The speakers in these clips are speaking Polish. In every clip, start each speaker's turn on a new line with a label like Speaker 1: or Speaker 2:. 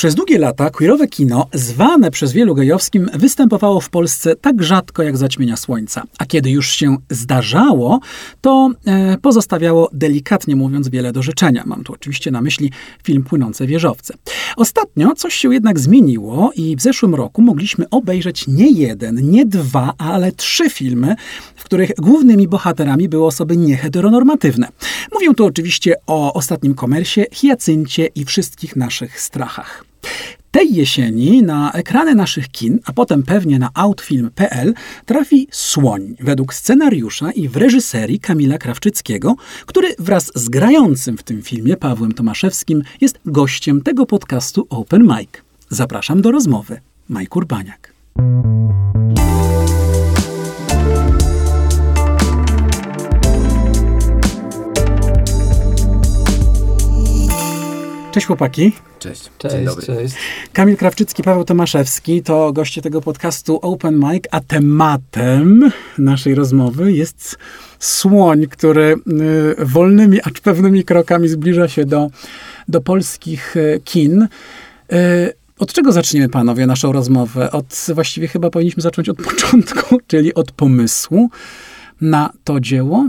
Speaker 1: Przez długie lata queerowe kino, zwane przez wielu gejowskim, występowało w Polsce tak rzadko jak zaćmienia słońca. A kiedy już się zdarzało, to e, pozostawiało delikatnie mówiąc wiele do życzenia. Mam tu oczywiście na myśli film Płynące wieżowce. Ostatnio coś się jednak zmieniło i w zeszłym roku mogliśmy obejrzeć nie jeden, nie dwa, ale trzy filmy, w których głównymi bohaterami były osoby nieheteronormatywne. Mówię tu oczywiście o ostatnim komersie, hiacyncie i wszystkich naszych strachach. Tej jesieni na ekrany naszych kin, a potem pewnie na outfilm.pl trafi Słoń według scenariusza i w reżyserii Kamila Krawczyckiego, który wraz z grającym w tym filmie Pawłem Tomaszewskim jest gościem tego podcastu Open Mic. Zapraszam do rozmowy. Majk Urbaniak. Cześć chłopaki.
Speaker 2: Cześć.
Speaker 3: Cześć,
Speaker 2: Dzień dobry.
Speaker 3: cześć.
Speaker 1: Kamil Krawczycki, Paweł Tomaszewski to goście tego podcastu Open Mic, a tematem naszej rozmowy jest słoń, który y, wolnymi, acz pewnymi krokami zbliża się do, do polskich y, kin. Y, od czego zaczniemy, panowie, naszą rozmowę? Od, właściwie chyba powinniśmy zacząć od początku, czyli od pomysłu na to dzieło.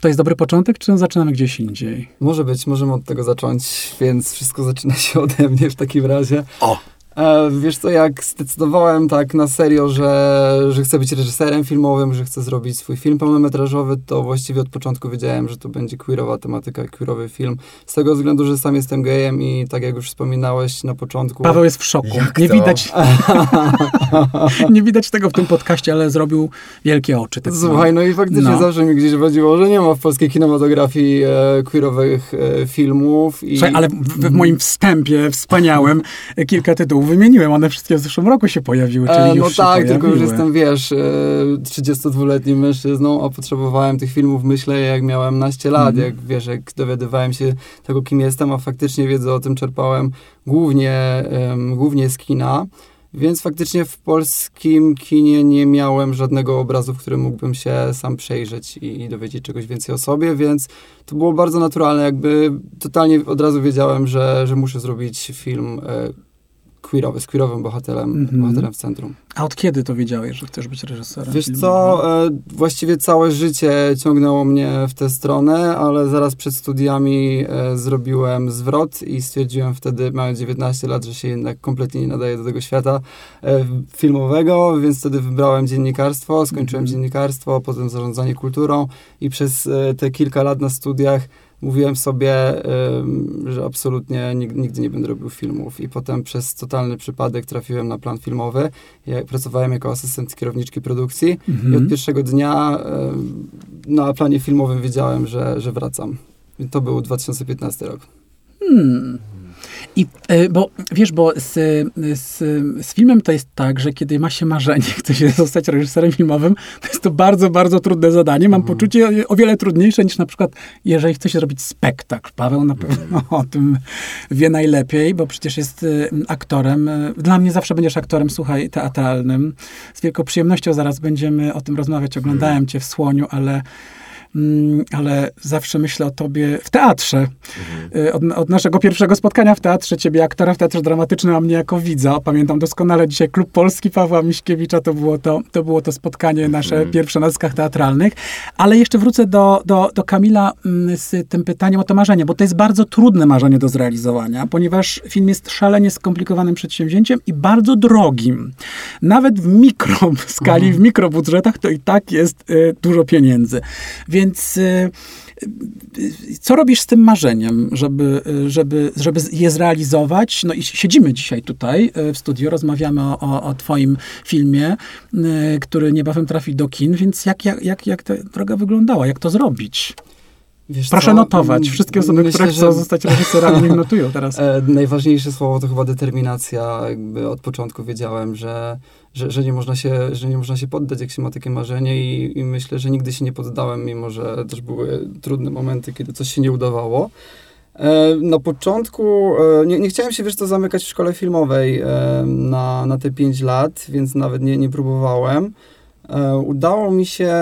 Speaker 1: To jest dobry początek, czy zaczynamy gdzieś indziej?
Speaker 3: Może być, możemy od tego zacząć, więc wszystko zaczyna się ode mnie w takim razie.
Speaker 1: O!
Speaker 3: E, wiesz co, jak zdecydowałem tak na serio, że, że chcę być reżyserem filmowym, że chcę zrobić swój film pełnometrażowy, to właściwie od początku wiedziałem, że to będzie queerowa tematyka, queerowy film. Z tego względu, że sam jestem gejem i tak jak już wspominałeś na początku...
Speaker 1: Paweł jest w szoku.
Speaker 2: Jak
Speaker 1: nie
Speaker 2: to?
Speaker 1: widać, nie widać tego w tym podcaście, ale zrobił wielkie oczy. Tak
Speaker 3: Słuchaj, no i faktycznie
Speaker 1: No.
Speaker 3: zawsze mi gdzieś chodziło, że nie ma w polskiej kinematografii e, queerowych e, filmów. I...
Speaker 1: Słuchaj, ale w, w moim wstępie wspaniałym kilka tytułów wymieniłem. One wszystkie w zeszłym roku się pojawiły, czyli
Speaker 3: E,
Speaker 1: już
Speaker 3: no tak, tylko już jestem, wiesz, e, 32-letnim mężczyzną, a potrzebowałem tych filmów, myślę, jak miałem naście lat,
Speaker 1: Mhm.
Speaker 3: jak wiesz, jak dowiadywałem się tego, kim jestem, a faktycznie wiedzę o tym czerpałem głównie, em, głównie z kina. Więc faktycznie w polskim kinie nie miałem żadnego obrazu, w którym mógłbym się sam przejrzeć i, i dowiedzieć czegoś więcej o sobie, więc to było bardzo naturalne, jakby totalnie od razu wiedziałem, że, że muszę zrobić film e, queerowy, z queerowym bohaterem,
Speaker 1: Mhm.
Speaker 3: bohaterem w centrum.
Speaker 1: A od kiedy to wiedziałeś, że chcesz być reżyserem?
Speaker 3: Wiesz
Speaker 1: filmowym?
Speaker 3: co, e, właściwie całe życie ciągnęło mnie w tę stronę, ale zaraz przed studiami e, zrobiłem zwrot i stwierdziłem wtedy, mając 19 lat, że się jednak kompletnie nie nadaje do tego świata e, filmowego, więc wtedy wybrałem dziennikarstwo, skończyłem
Speaker 1: Mhm.
Speaker 3: dziennikarstwo, potem zarządzanie kulturą i przez e, te kilka lat na studiach mówiłem sobie, że absolutnie nig- nigdy nie będę robił filmów i potem przez totalny przypadek trafiłem na plan filmowy. Ja pracowałem jako asystent kierowniczki produkcji i
Speaker 1: Mhm.
Speaker 3: od pierwszego dnia na planie filmowym wiedziałem, że, że wracam. I to był 2015 rok.
Speaker 1: Hmm. I, e, bo wiesz, bo z, z, z filmem to jest tak, że kiedy ma się marzenie, chce się zostać reżyserem filmowym, to jest to bardzo, bardzo trudne zadanie. Mam
Speaker 3: Mhm.
Speaker 1: poczucie o wiele trudniejsze niż na przykład, jeżeli chce się zrobić spektakl. Paweł na pewno o tym wie najlepiej, bo przecież jest e, aktorem. E, Dla mnie zawsze będziesz aktorem, słuchaj, teatralnym. Z wielką przyjemnością zaraz będziemy o tym rozmawiać. Oglądałem cię w Słoniu, ale ale zawsze myślę o tobie w teatrze. Y, Od, od naszego pierwszego spotkania w teatrze, ciebie aktora w teatrze dramatycznym, a mnie jako widza. Pamiętam doskonale dzisiaj Klub Polski Pawła Miśkiewicza, to było to, to, było to spotkanie nasze
Speaker 2: Mhm.
Speaker 1: pierwsze na dyskach teatralnych. Ale jeszcze wrócę do, do, do Kamila mm, z tym pytaniem o to marzenie, bo to jest bardzo trudne marzenie do zrealizowania, ponieważ film jest szalenie skomplikowanym przedsięwzięciem i bardzo drogim. Nawet w mikro skali, w mikrobudżetach to i tak jest y, dużo pieniędzy. Więc y, y, co robisz z tym marzeniem, żeby, żeby, żeby je zrealizować? No i siedzimy dzisiaj tutaj y, w studiu, rozmawiamy o, o, o twoim filmie, który niebawem trafi do kin, więc jak, jak, jak, jak ta droga wyglądała? Jak to zrobić?
Speaker 3: Wiesz
Speaker 1: Proszę
Speaker 3: co?
Speaker 1: notować. Wszystkie osoby,
Speaker 3: Myślę,
Speaker 1: które chcą
Speaker 3: że-
Speaker 1: zostać reżyserami, niech notują teraz.
Speaker 3: E, najważniejsze słowo to chyba determinacja. Jakby od początku wiedziałem, że, że, że, nie można się, że nie można się poddać, jak się ma takie marzenie i, i myślę, że nigdy się nie poddałem, mimo że też były trudne momenty, kiedy coś się nie udawało. E, Na początku e, nie, nie chciałem się, wiesz co, zamykać w szkole filmowej e, na, na te 5 lat, więc nawet nie, nie próbowałem. Udało mi się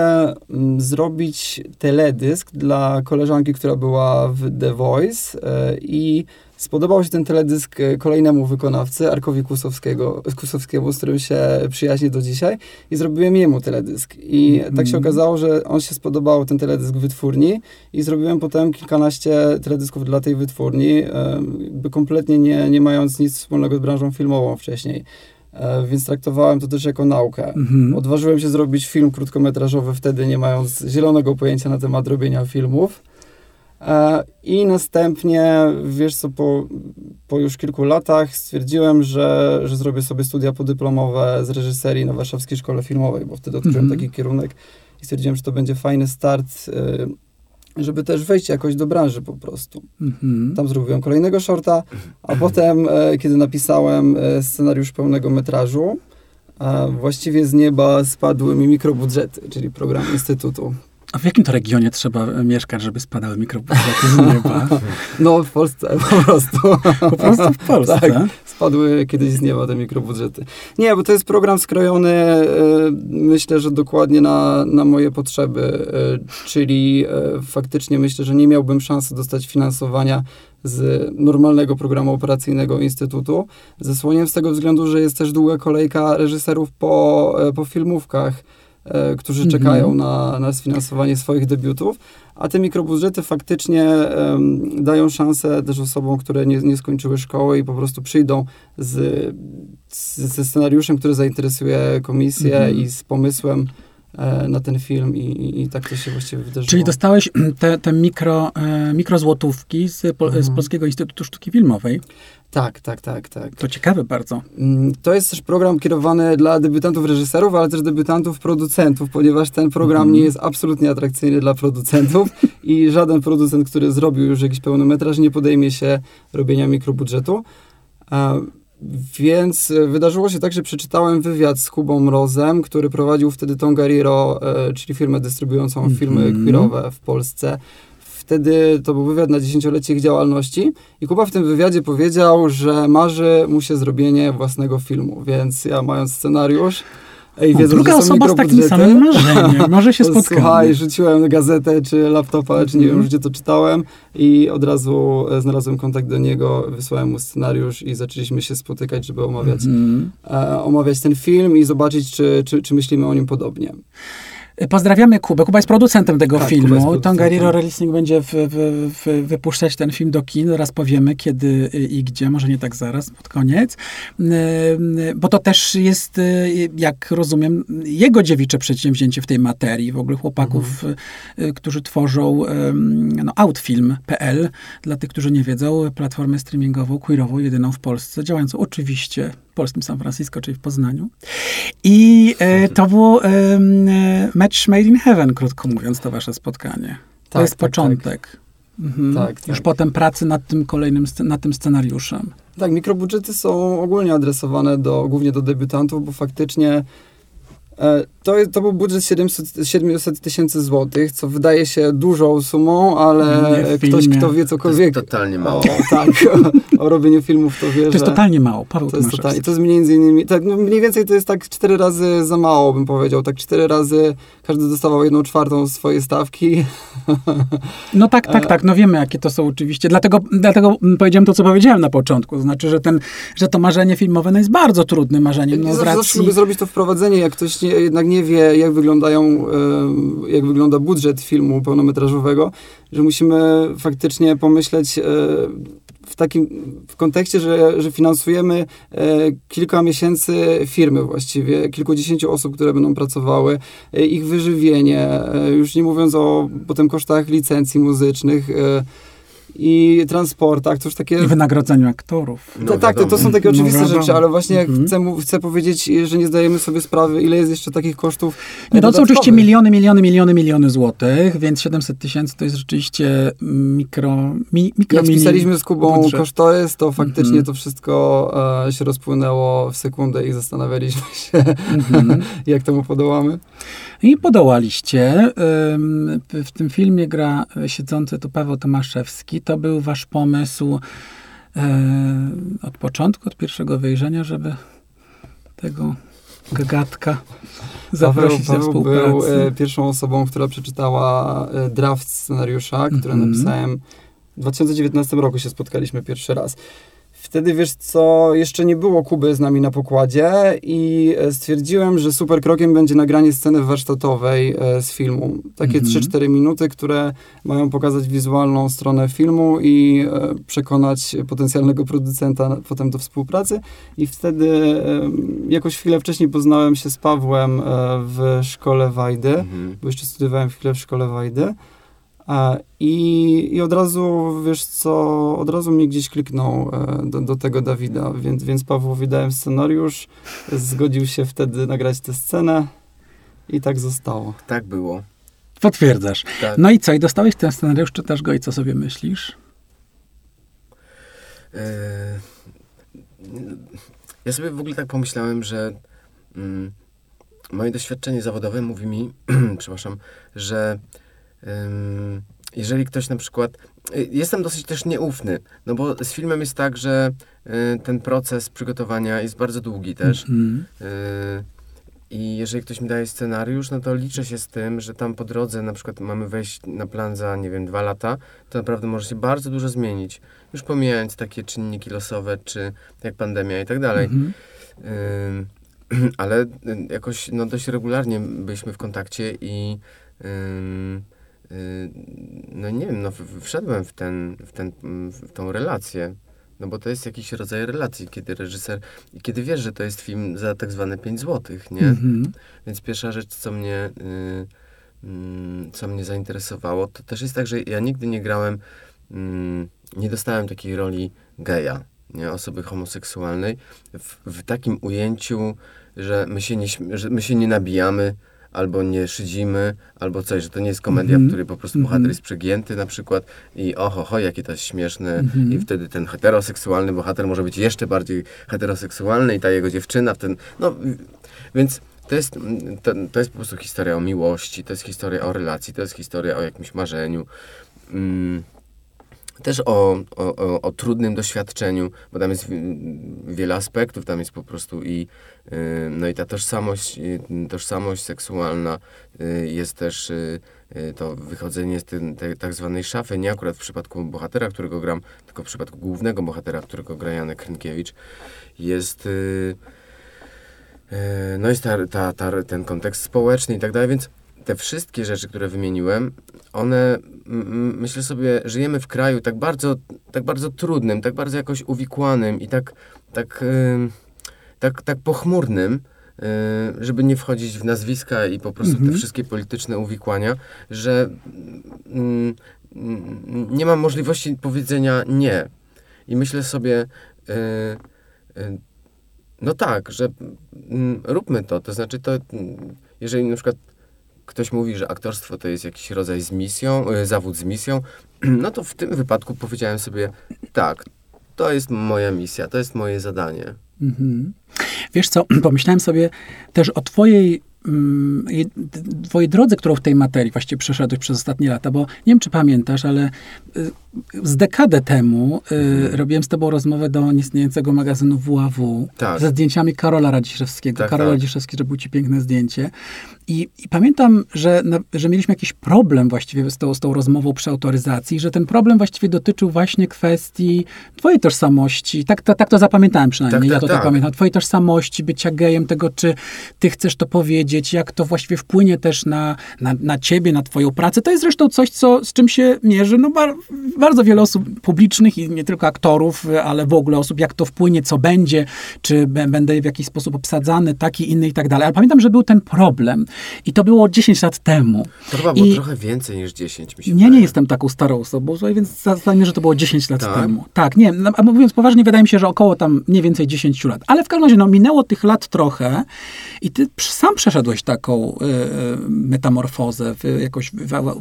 Speaker 3: mm, zrobić teledysk dla koleżanki, która była w The Voice i spodobał się ten teledysk e, kolejnemu wykonawcy, Arkowi Kusowskiego, Kusowskiemu, z którym się przyjaźnię do dzisiaj i zrobiłem jemu teledysk. I tak się okazało, że on się spodobał, ten teledysk wytwórni i zrobiłem potem kilkanaście teledysków dla tej wytwórni, e, jakby kompletnie nie, nie mając nic wspólnego z branżą filmową wcześniej. E, Więc traktowałem to też jako naukę.
Speaker 1: Mhm.
Speaker 3: Odważyłem się zrobić film krótkometrażowy wtedy, nie mając zielonego pojęcia na temat robienia filmów. E, I następnie, wiesz co, po, po już kilku latach stwierdziłem, że, że zrobię sobie studia podyplomowe z reżyserii na Warszawskiej Szkole Filmowej, bo wtedy odkryłem
Speaker 1: Mhm.
Speaker 3: taki kierunek i stwierdziłem, że to będzie fajny start, e, żeby też wejść jakoś do branży po prostu.
Speaker 1: Mhm.
Speaker 3: Tam zrobiłem kolejnego shorta, a potem, e, kiedy napisałem scenariusz pełnego metrażu, właściwie z nieba spadły mi mikrobudżety, czyli program Instytutu.
Speaker 1: A w jakim to regionie trzeba e, mieszkać, żeby spadały mikrobudżety z nieba?
Speaker 3: No, w Polsce po prostu.
Speaker 1: Po prostu w Polsce.
Speaker 3: Tak. Spadły kiedyś z nieba te mikrobudżety. Nie, bo to jest program skrojony, e, myślę, że dokładnie na, na moje potrzeby, e, czyli faktycznie myślę, że nie miałbym szansy dostać finansowania z normalnego programu operacyjnego Instytutu, ze słoniem z tego względu, że jest też długa kolejka reżyserów po, po filmówkach, którzy
Speaker 1: Mhm.
Speaker 3: czekają na, na sfinansowanie swoich debiutów, a te mikrobudżety faktycznie em, dają szansę też osobom, które nie, nie skończyły szkoły i po prostu przyjdą z, z, ze scenariuszem, który zainteresuje komisję
Speaker 1: Mhm.
Speaker 3: i z pomysłem e, na ten film i, i, i tak to się właściwie wydarzyło.
Speaker 1: Czyli dostałeś te, te mikro, e, mikrozłotówki z, pol, z
Speaker 3: Mhm.
Speaker 1: Polskiego Instytutu Sztuki Filmowej.
Speaker 3: Tak, tak, tak, tak.
Speaker 1: To ciekawe bardzo.
Speaker 3: Mm, To jest też program kierowany dla debiutantów reżyserów, ale też debiutantów producentów, ponieważ ten program
Speaker 1: Mhm.
Speaker 3: nie jest absolutnie atrakcyjny dla producentów i żaden producent, który zrobił już jakiś pełnometraż, nie podejmie się robienia mikrobudżetu. Więc e, wydarzyło się tak, że przeczytałem wywiad z Kubą Mrozem, który prowadził wtedy Tongariro, e, czyli firmę dystrybuującą
Speaker 1: Mhm.
Speaker 3: filmy queerowe w Polsce. Wtedy to był wywiad na dziesięciolecie ich działalności i Kuba w tym wywiadzie powiedział, że marzy mu się zrobienie własnego filmu, więc ja mając scenariusz i wiedząc,
Speaker 1: druga
Speaker 3: że są
Speaker 1: osoba z takim samym marzeniem. Może się spotkamy.
Speaker 3: Słuchaj, rzuciłem gazetę czy laptopa, czy nie wiem
Speaker 1: Mhm.
Speaker 3: gdzie to czytałem i od razu e, znalazłem kontakt do niego, wysłałem mu scenariusz i zaczęliśmy się spotykać, żeby omawiać,
Speaker 1: Mhm.
Speaker 3: e, omawiać ten film i zobaczyć, czy, czy, czy myślimy o nim podobnie.
Speaker 1: Pozdrawiamy Kubę. Kuba jest producentem tego
Speaker 3: Tak,
Speaker 1: filmu. Tongariro Releasing będzie w, w, w, wypuszczać ten film do kin. Zaraz powiemy kiedy i gdzie. Może nie tak zaraz, pod koniec. Ym, Bo to też jest, y, jak rozumiem, jego dziewicze przedsięwzięcie w tej materii. W ogóle chłopaków, y, którzy tworzą no, outfilm.pl. Dla tych, którzy nie wiedzą, platformę streamingową, queerową, jedyną w Polsce, działającą oczywiście polskim San Francisco, czyli w Poznaniu. I e, to było em, e, match made in heaven, krótko mówiąc, to wasze spotkanie. To
Speaker 3: Tak,
Speaker 1: jest
Speaker 3: tak,
Speaker 1: początek. Mhm.
Speaker 3: Tak,
Speaker 1: Już
Speaker 3: tak.
Speaker 1: potem pracy nad tym kolejnym, nad tym scenariuszem.
Speaker 3: Tak, mikrobudżety są ogólnie adresowane do, głównie do debiutantów, bo faktycznie to, jest- to był budżet 700 700 tysięcy złotych, co wydaje się dużą sumą, ale ktoś, kto wie
Speaker 2: To jest
Speaker 3: cokolwiek
Speaker 2: totalnie mało.
Speaker 3: o, tak, o, o robieniu filmów, to wie,
Speaker 1: To jest
Speaker 3: że
Speaker 1: totalnie mało. Paweł
Speaker 3: to jest, totalnie, to jest między innymi, tak, no mniej więcej to jest tak cztery razy za mało, bym powiedział, tak cztery razy każdy dostawał jedną czwartą swojej stawki.
Speaker 1: No tak, tak,
Speaker 3: E,
Speaker 1: tak. No wiemy, jakie to są oczywiście. Dlatego, dlatego powiedziałem to, co powiedziałem na początku. To znaczy, że, ten, że to marzenie filmowe no jest bardzo trudnym marzeniem. No, z
Speaker 3: Zawsze zawsze
Speaker 1: racji...
Speaker 3: lubię zrobić to wprowadzenie, jak ktoś nie, jednak nie wie, jak wyglądają, jak wygląda budżet filmu pełnometrażowego, że musimy faktycznie pomyśleć e, w takim w kontekście, że, że finansujemy e, kilka miesięcy firmy właściwie, kilkudziesięciu osób, które będą pracowały, e, ich wyżywienie, już nie mówiąc o potem kosztach licencji muzycznych i transportach, to już takie...
Speaker 1: I wynagrodzeniu aktorów.
Speaker 2: No,
Speaker 3: Ta- tak, to, to są takie
Speaker 1: No
Speaker 3: oczywiste
Speaker 1: wiadomo.
Speaker 3: rzeczy, ale właśnie
Speaker 1: Mhm.
Speaker 3: chcę, chcę powiedzieć, że nie zdajemy sobie sprawy, ile jest jeszcze takich kosztów
Speaker 1: Nie, to są oczywiście miliony, miliony, miliony, miliony złotych, więc 700 tysięcy to jest rzeczywiście mikro, mi, mikro
Speaker 3: Jak
Speaker 1: mini
Speaker 3: spisaliśmy z Kubą
Speaker 1: budżet.
Speaker 3: kosztorys, to faktycznie
Speaker 1: Mhm.
Speaker 3: to wszystko e, się rozpłynęło w sekundę i zastanawialiśmy się,
Speaker 1: Mhm.
Speaker 3: jak temu podołamy.
Speaker 1: I podołaliście. W tym filmie gra siedzący tu Paweł Tomaszewski. To był wasz pomysł e, od początku, od pierwszego wejrzenia, żeby tego gagatka zaprosić
Speaker 3: Paweł,
Speaker 1: do
Speaker 3: Paweł
Speaker 1: współpracy.
Speaker 3: był e, pierwszą osobą, która przeczytała e, draft scenariusza, który
Speaker 1: Mhm.
Speaker 3: napisałem W 2019 roku się spotkaliśmy pierwszy raz. Wtedy, wiesz co, jeszcze nie było Kuby z nami na pokładzie i e, stwierdziłem, że super krokiem będzie nagranie sceny warsztatowej e, z filmu. Takie
Speaker 1: Mhm.
Speaker 3: 3-4 minuty, które mają pokazać wizualną stronę filmu i e, przekonać potencjalnego producenta potem do współpracy. I wtedy jakoś chwilę wcześniej poznałem się z Pawłem w szkole Wajdy
Speaker 2: Mhm.
Speaker 3: bo jeszcze studiowałem chwilę w szkole Wajdy. I, I od razu, wiesz co, od razu mi gdzieś kliknął e, do, do tego Dawida, więc, więc Pawłowi dałem scenariusz, zgodził się wtedy nagrać tę scenę i tak zostało.
Speaker 2: Tak było.
Speaker 1: Potwierdzasz.
Speaker 2: Tak.
Speaker 1: No i co? I dostałeś ten scenariusz, czytasz go i co sobie myślisz?
Speaker 2: E, Ja sobie w ogóle tak pomyślałem, że mm, moje doświadczenie zawodowe mówi mi, przepraszam, że jeżeli ktoś na przykład. y, Jestem dosyć też nieufny, no bo z filmem jest tak, że y, ten proces przygotowania jest bardzo długi też.
Speaker 1: Mhm.
Speaker 2: Y, I jeżeli ktoś mi daje scenariusz, no to liczę się z tym, że tam po drodze na przykład mamy wejść na plan za, nie wiem, dwa lata, to naprawdę może się bardzo dużo zmienić. Już pomijając takie czynniki losowe, czy jak pandemia i tak dalej.
Speaker 1: Mhm.
Speaker 2: Ym, ale jakoś no, dość regularnie byliśmy w kontakcie i ym, no nie wiem, no wszedłem w, ten, w, ten, w tą relację. No bo to jest jakiś rodzaj relacji, kiedy reżyser, i kiedy wiesz, że to jest film za tak zwane 5 złotych, nie?
Speaker 1: Mhm.
Speaker 2: Więc pierwsza rzecz, co mnie, y, mm, co mnie zainteresowało, to też jest tak, że ja nigdy nie grałem, mm, nie dostałem takiej roli geja, nie, osoby homoseksualnej, w, w takim ujęciu, że my się nie, że my się nie nabijamy, albo nie szydzimy, albo coś, że to nie jest komedia,
Speaker 1: Mhm.
Speaker 2: w której po prostu
Speaker 1: Mhm.
Speaker 2: bohater jest przegięty na przykład i oho, ho, jakie to jest śmieszne
Speaker 1: Mhm.
Speaker 2: i wtedy ten heteroseksualny bohater może być jeszcze bardziej heteroseksualny i ta jego dziewczyna w ten, no, więc to jest, mm, to, to jest po prostu historia o miłości, to jest historia o relacji, to jest historia o jakimś marzeniu. Mm, też o, o, o, trudnym doświadczeniu, bo tam jest wi- wiele aspektów, tam jest po prostu i, y, no i ta tożsamość, y, tożsamość seksualna, y, jest też to wychodzenie z tej, tej tak zwanej szafy, nie akurat w przypadku bohatera, którego gram, tylko w przypadku głównego bohatera, którego gra Janek Rynkiewicz, jest... no jest ta, ta, ta, ten kontekst społeczny i tak dalej, więc te wszystkie rzeczy, które wymieniłem, one, myślę sobie, żyjemy w kraju tak bardzo, tak bardzo trudnym, tak bardzo jakoś uwikłanym i tak, tak, ym, tak, tak pochmurnym, y, żeby nie wchodzić w nazwiska i po prostu
Speaker 1: Mhm.
Speaker 2: te wszystkie polityczne uwikłania, że mm, nie mam możliwości powiedzenia nie. I myślę sobie, y, y, no tak, że mm, róbmy to. To znaczy, to jeżeli na przykład ktoś mówi, że aktorstwo to jest jakiś rodzaj z misją, y, zawód z misją, no to w tym wypadku powiedziałem sobie, tak, to jest moja misja, to jest moje zadanie.
Speaker 1: Mhm. Wiesz co, pomyślałem sobie też o twojej, mm, twojej drodze, którą w tej materii właściwie przeszedłeś przez ostatnie lata, bo nie wiem, czy pamiętasz, ale y, z dekadę temu y, robiłem z tobą rozmowę do nieistniejącego magazynu WAW
Speaker 2: Tak.
Speaker 1: ze zdjęciami Karola Radziszewskiego.
Speaker 2: Tak,
Speaker 1: Karol
Speaker 2: tak.
Speaker 1: Radziszewski zrobił ci piękne zdjęcie. I, i pamiętam, że, że mieliśmy jakiś problem właściwie z tą, z tą rozmową przy autoryzacji, że ten problem właściwie dotyczył właśnie kwestii twojej tożsamości. Tak, to- tak to zapamiętałem przynajmniej.
Speaker 2: Tak,
Speaker 1: ja
Speaker 2: tak,
Speaker 1: to tak
Speaker 2: tak.
Speaker 1: pamiętam. Twojej tożsamości, bycia gejem, tego, czy ty chcesz to powiedzieć, jak to właściwie wpłynie też na, na, na ciebie, na twoją pracę. To jest zresztą coś, co, z czym się mierzy no, bar, bardzo wiele osób publicznych i nie tylko aktorów, ale w ogóle osób, jak to wpłynie, co będzie, czy b- będę w jakiś sposób obsadzany, taki, inny i tak dalej. Ale pamiętam, że był ten problem i to było 10 lat temu.
Speaker 2: To chyba było
Speaker 1: I-
Speaker 2: trochę więcej niż 10, mi się
Speaker 1: Nie, jestem taką starą osobą, więc zastanawiam że to było 10 lat
Speaker 2: Tak?
Speaker 1: temu. Tak, nie, no, a mówiąc poważnie, wydaje mi się, że około tam mniej więcej 10 lat. Ale w każdym razie, no, minęło tych lat trochę i ty sam przeszedłeś taką y, metamorfozę, jakoś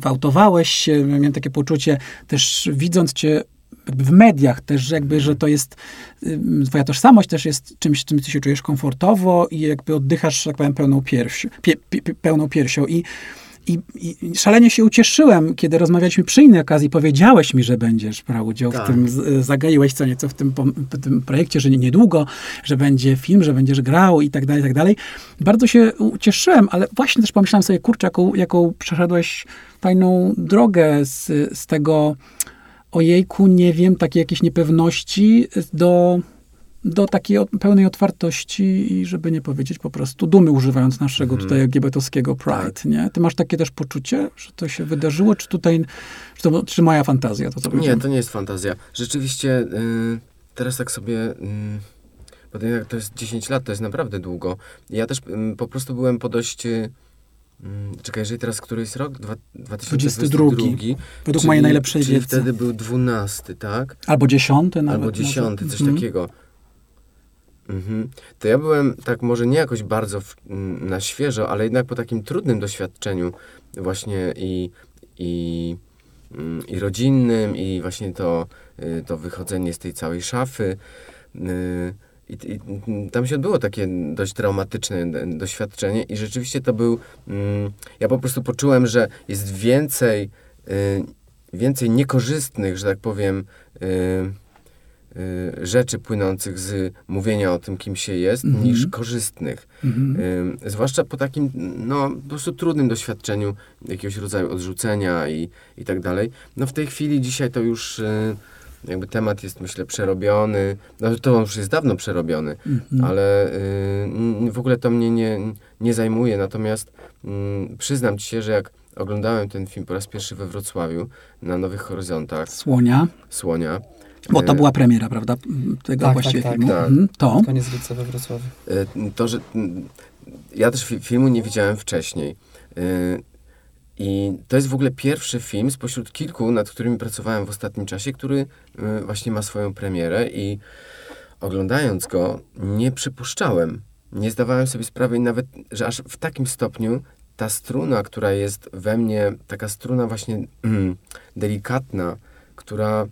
Speaker 1: wyautowałeś się, miałem takie poczucie, też widząc cię w mediach też, że jakby, że to jest, y, twoja tożsamość też jest czymś, czym ty się czujesz komfortowo i jakby oddychasz, tak powiem, pełną piersią, pie, pie, pełną piersią i i, I szalenie się ucieszyłem, kiedy rozmawialiśmy przy innej okazji. Powiedziałeś mi, że będziesz brał udział
Speaker 2: Tak.
Speaker 1: w tym, z- zagaiłeś co nieco w tym, w tym projekcie, że nie- niedługo, że będzie film, że będziesz grał i tak dalej, i tak dalej. Bardzo się ucieszyłem, ale właśnie też pomyślałem sobie, kurczę, jaką, jaką przeszedłeś fajną drogę z, z tego ojejku, nie wiem, takiej jakiejś niepewności do, do takiej pełnej otwartości i żeby nie powiedzieć po prostu dumy, używając naszego mhm. tutaj LGBT-owskiego pride, tak. nie? Ty masz takie też poczucie, że to się wydarzyło, czy tutaj, czy, to, czy moja fantazja to, co
Speaker 2: Nie, to nie jest fantazja. Rzeczywiście, yy, teraz tak sobie... Yy bo to jest 10 lat, to jest naprawdę długo. Ja też mm, po prostu byłem po dość... Mm, czekaj, jeżeli teraz który jest rok? Dwa, 2022. 22.
Speaker 1: Według mojej najlepszej
Speaker 2: czyli wiedzy. wtedy był 12, tak?
Speaker 1: Albo 10 nawet.
Speaker 2: Albo 10, może. coś mhm. takiego. Mhm. To ja byłem tak może nie jakoś bardzo w, mm, na świeżo, ale jednak po takim trudnym doświadczeniu właśnie i, i, i rodzinnym i właśnie to, y, to wychodzenie z tej całej szafy. Y, i, I, tam się odbyło takie dość traumatyczne doświadczenie i rzeczywiście to był, mm, ja po prostu poczułem, że jest więcej, y, więcej niekorzystnych, że tak powiem, y, y, rzeczy płynących z mówienia o tym, kim się jest, mm -hmm. niż korzystnych. Mm -hmm. zwłaszcza po takim, no, po prostu trudnym doświadczeniu jakiegoś rodzaju odrzucenia i, i tak dalej. No w tej chwili dzisiaj to już y, jakby temat jest, myślę, przerobiony. No, to już jest dawno przerobiony, mm-hmm. ale y, w ogóle to mnie nie, nie zajmuje. Natomiast y, przyznam ci się, że jak oglądałem ten film po raz pierwszy we Wrocławiu na Nowych Horyzontach.
Speaker 1: Słonia.
Speaker 2: Słonia.
Speaker 1: Bo to y, była premiera, prawda? Tego tak, właściwie tak, filmu. Tak.
Speaker 3: Mhm. To. Koniec lipca we Wrocławiu.
Speaker 2: Y, to, że ja też filmu nie widziałem wcześniej. I to jest w ogóle pierwszy film spośród kilku, nad którymi pracowałem w ostatnim czasie, który y, właśnie ma swoją premierę i oglądając go nie przypuszczałem, nie zdawałem sobie sprawy nawet, że aż w takim stopniu ta struna, która jest we mnie, taka struna właśnie mm, delikatna, która,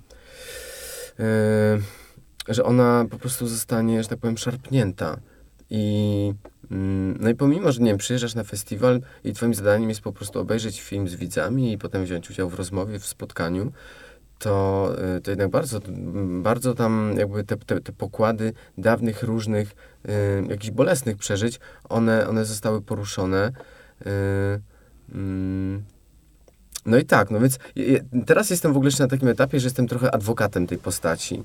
Speaker 2: yy, że ona po prostu zostanie, że tak powiem, szarpnięta. I Mm, no i pomimo, że nie wiem, przyjeżdżasz na festiwal i twoim zadaniem jest po prostu obejrzeć film z widzami i potem wziąć udział w rozmowie, w spotkaniu, to, y, to jednak bardzo, bardzo tam jakby te, te, te pokłady dawnych, różnych, y, jakichś bolesnych przeżyć, one, one zostały poruszone. Y, mm, no i tak, no więc teraz jestem w ogóle jeszcze na takim etapie, że jestem trochę adwokatem tej postaci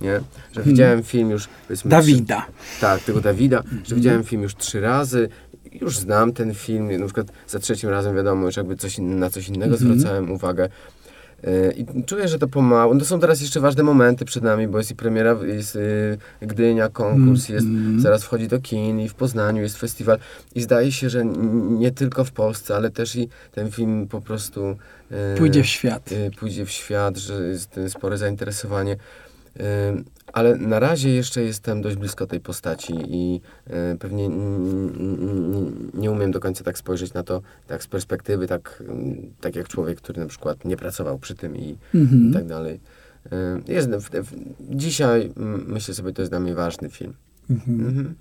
Speaker 2: nie? Że hmm. widziałem film już...
Speaker 1: Dawida.
Speaker 2: Trzy, tak, tego Dawida, że hmm. widziałem film już trzy razy, już znam ten film, na przykład za trzecim razem wiadomo, już jakby coś, na coś innego hmm. zwracałem uwagę. E, I czuję, że to pomału. No to są teraz jeszcze ważne momenty przed nami, bo jest i premiera, jest y, Gdynia, konkurs, jest, mm. zaraz wchodzi do kin i w Poznaniu jest festiwal. I zdaje się, że nie tylko w Polsce, ale też i ten film po prostu...
Speaker 1: Y, pójdzie w świat.
Speaker 2: Y, pójdzie w świat, że jest spore zainteresowanie. Ale na razie jeszcze jestem dość blisko tej postaci i e, pewnie nie umiem do końca tak spojrzeć na to tak z perspektywy, tak, tak jak człowiek, który na przykład nie pracował przy tym i, mhm. tak dalej. Jest, w, w, dzisiaj myślę sobie, to jest dla mnie ważny film. Mhm. Mhm.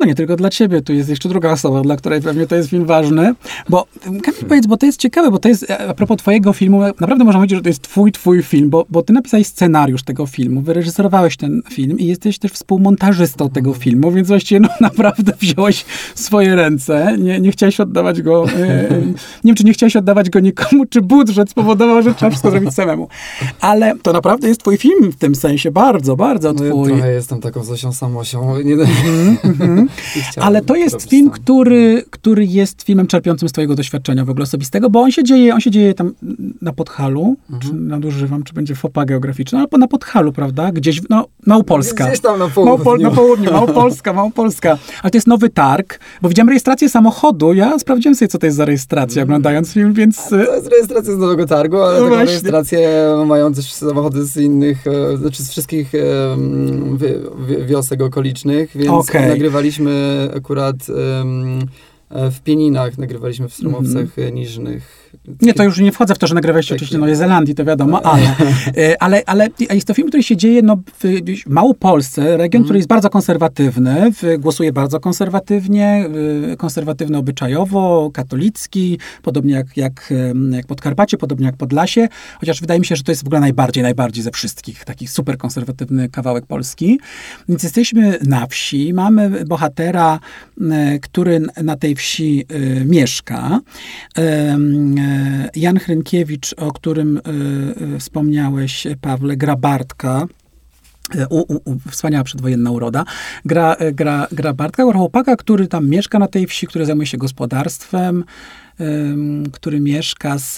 Speaker 1: No nie tylko dla ciebie, tu jest jeszcze druga osoba, dla której pewnie to jest film ważny. Bo, Kamil, powiedz, bo to jest ciekawe, bo to jest, a propos twojego filmu, naprawdę można powiedzieć, że to jest twój, twój film, bo, bo ty napisałeś scenariusz tego filmu, wyreżyserowałeś ten film i jesteś też współmontażystą tego filmu, więc właściwie no naprawdę wziąłeś swoje ręce, nie, nie chciałeś oddawać go, e, nie wiem, czy nie chciałeś oddawać go nikomu, czy budżet spowodował, że trzeba wszystko zrobić samemu. Ale to naprawdę jest twój film w tym sensie, bardzo, bardzo no, twój.
Speaker 3: Ja trochę jestem taką Zosią Samosią. Nie, mm -hmm.
Speaker 1: Ale to jest film, który, który jest filmem czerpiącym z twojego doświadczenia w ogóle osobistego, bo on się dzieje, on się dzieje tam na Podhalu, mhm. czy nadużywam, czy będzie fopa geograficzna, albo na Podhalu, prawda? Gdzieś, no, Małopolska.
Speaker 3: Gdzieś tam na południu. Małopol
Speaker 1: na południu, Małopolska, Małopolska. Ale to jest nowy targ, bo widziałem rejestrację samochodu, ja sprawdziłem sobie, co to jest za rejestracja, mm. oglądając film, więc...
Speaker 3: To jest rejestracja z nowego targu, ale no taką właśnie. rejestrację mają też samochody z innych, e, znaczy z wszystkich wiosek okolicznych, więc okay. nagrywaliśmy akurat w Pieninach, nagrywaliśmy w Stromowcach mm. Niżnych
Speaker 1: nie, to już nie wchodzę w to, że nagrywaliście oczywiście w Nowej Zelandii, to wiadomo, ale, e, ale, ale jest to film, który się dzieje no, w Małopolsce, region, który jest bardzo konserwatywny, głosuje bardzo konserwatywnie, konserwatywny obyczajowo, katolicki, podobnie jak, jak, jak Podkarpacie, podobnie jak Podlasie, chociaż wydaje mi się, że to jest w ogóle najbardziej, najbardziej ze wszystkich taki super konserwatywny kawałek Polski. Więc jesteśmy na wsi, mamy bohatera, który na tej wsi mieszka. E, Jan Hrynkiewicz, o którym e, e, wspomniałeś, Pawle, gra Bartka, u, u, u, wspaniała przedwojenna uroda. Gra, gra, gra Bartka, chłopaka, który tam mieszka na tej wsi, który zajmuje się gospodarstwem, który mieszka z,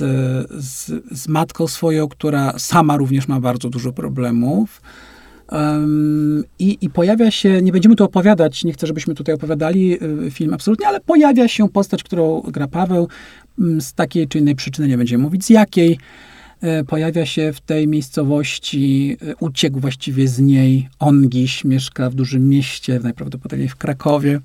Speaker 1: z, z matką swoją, która sama również ma bardzo dużo problemów. Um, i, I pojawia się, nie będziemy tu opowiadać, nie chcę, żebyśmy tutaj opowiadali film absolutnie, ale pojawia się postać, którą gra Paweł, z takiej czy innej przyczyny, nie będziemy mówić z jakiej. Y, pojawia się w tej miejscowości, y, uciekł właściwie z niej. On dziś mieszka w dużym mieście, najprawdopodobniej w Krakowie.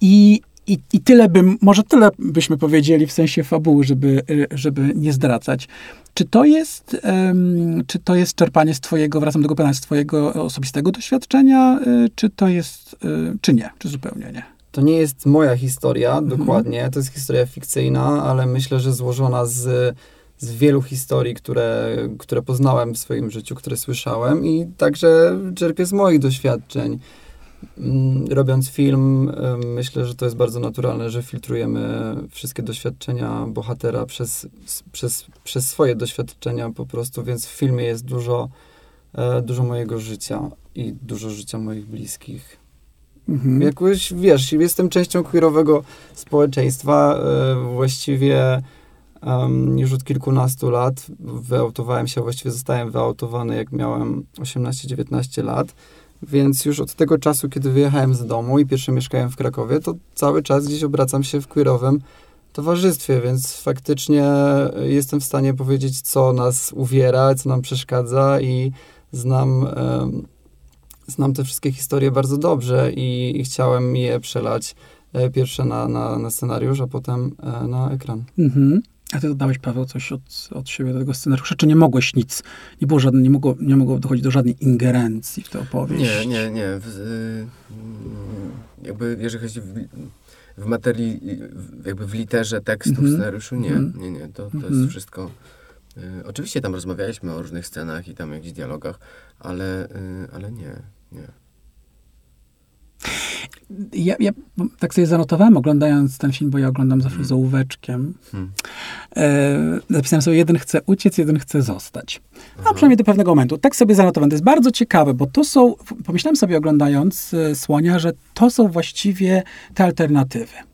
Speaker 1: I i, I tyle bym, może tyle byśmy powiedzieli w sensie fabuły, żeby, żeby nie zdradzać. Czy to jest, um, czy to jest czerpanie z twojego, wracam do tego pytania, z twojego osobistego doświadczenia, czy to jest, czy nie, czy zupełnie nie?
Speaker 3: To nie jest moja historia, mhm. dokładnie, to jest historia fikcyjna, ale myślę, że złożona z, z wielu historii, które, które poznałem w swoim życiu, które słyszałem i także czerpię z moich doświadczeń. Mm, robiąc film, myślę, że to jest bardzo naturalne, że filtrujemy wszystkie doświadczenia bohatera przez, przez, przez swoje doświadczenia po prostu, więc w filmie jest dużo, e, dużo mojego życia i dużo życia moich bliskich. Mhm. Jakoś, wiesz, jestem częścią queerowego społeczeństwa, e, właściwie um, już od kilkunastu lat wyautowałem się, właściwie zostałem wyautowany, jak miałem 18-19 lat. Więc już od tego czasu, kiedy wyjechałem z domu i pierwsze mieszkałem w Krakowie, to cały czas gdzieś obracam się w queerowym towarzystwie, więc faktycznie jestem w stanie powiedzieć, co nas uwiera, co nam przeszkadza i znam, znam te wszystkie historie bardzo dobrze i, i chciałem je przelać e, pierwsze na, na, na scenariusz, a potem e, na ekran. Mhm.
Speaker 1: A ty dodałeś, Paweł, coś od, od siebie do tego scenariusza, czy nie mogłeś nic, nie było żadne, nie mogło, nie mogło dochodzić do żadnej ingerencji w tę opowieść?
Speaker 2: Nie, nie, nie. W, y, jakby, jeżeli chodzi w, w materii, jakby w literze tekstu, mm -hmm. w scenariuszu, nie, mm -hmm. nie, nie. To, to mm -hmm. jest mhm. wszystko... Y, oczywiście tam rozmawialiśmy o różnych scenach i tam jakichś dialogach, ale, y, ale nie, nie.
Speaker 1: Ja, ja tak sobie zanotowałem, oglądając ten film, bo ja oglądam zawsze hmm. z ołóweczkiem. Hmm. E, zapisałem sobie, jeden chce uciec, jeden chce zostać. No, przynajmniej do pewnego momentu. Tak sobie zanotowałem. To jest bardzo ciekawe, bo to są, pomyślałem sobie oglądając e, Słonia, że to są właściwie te alternatywy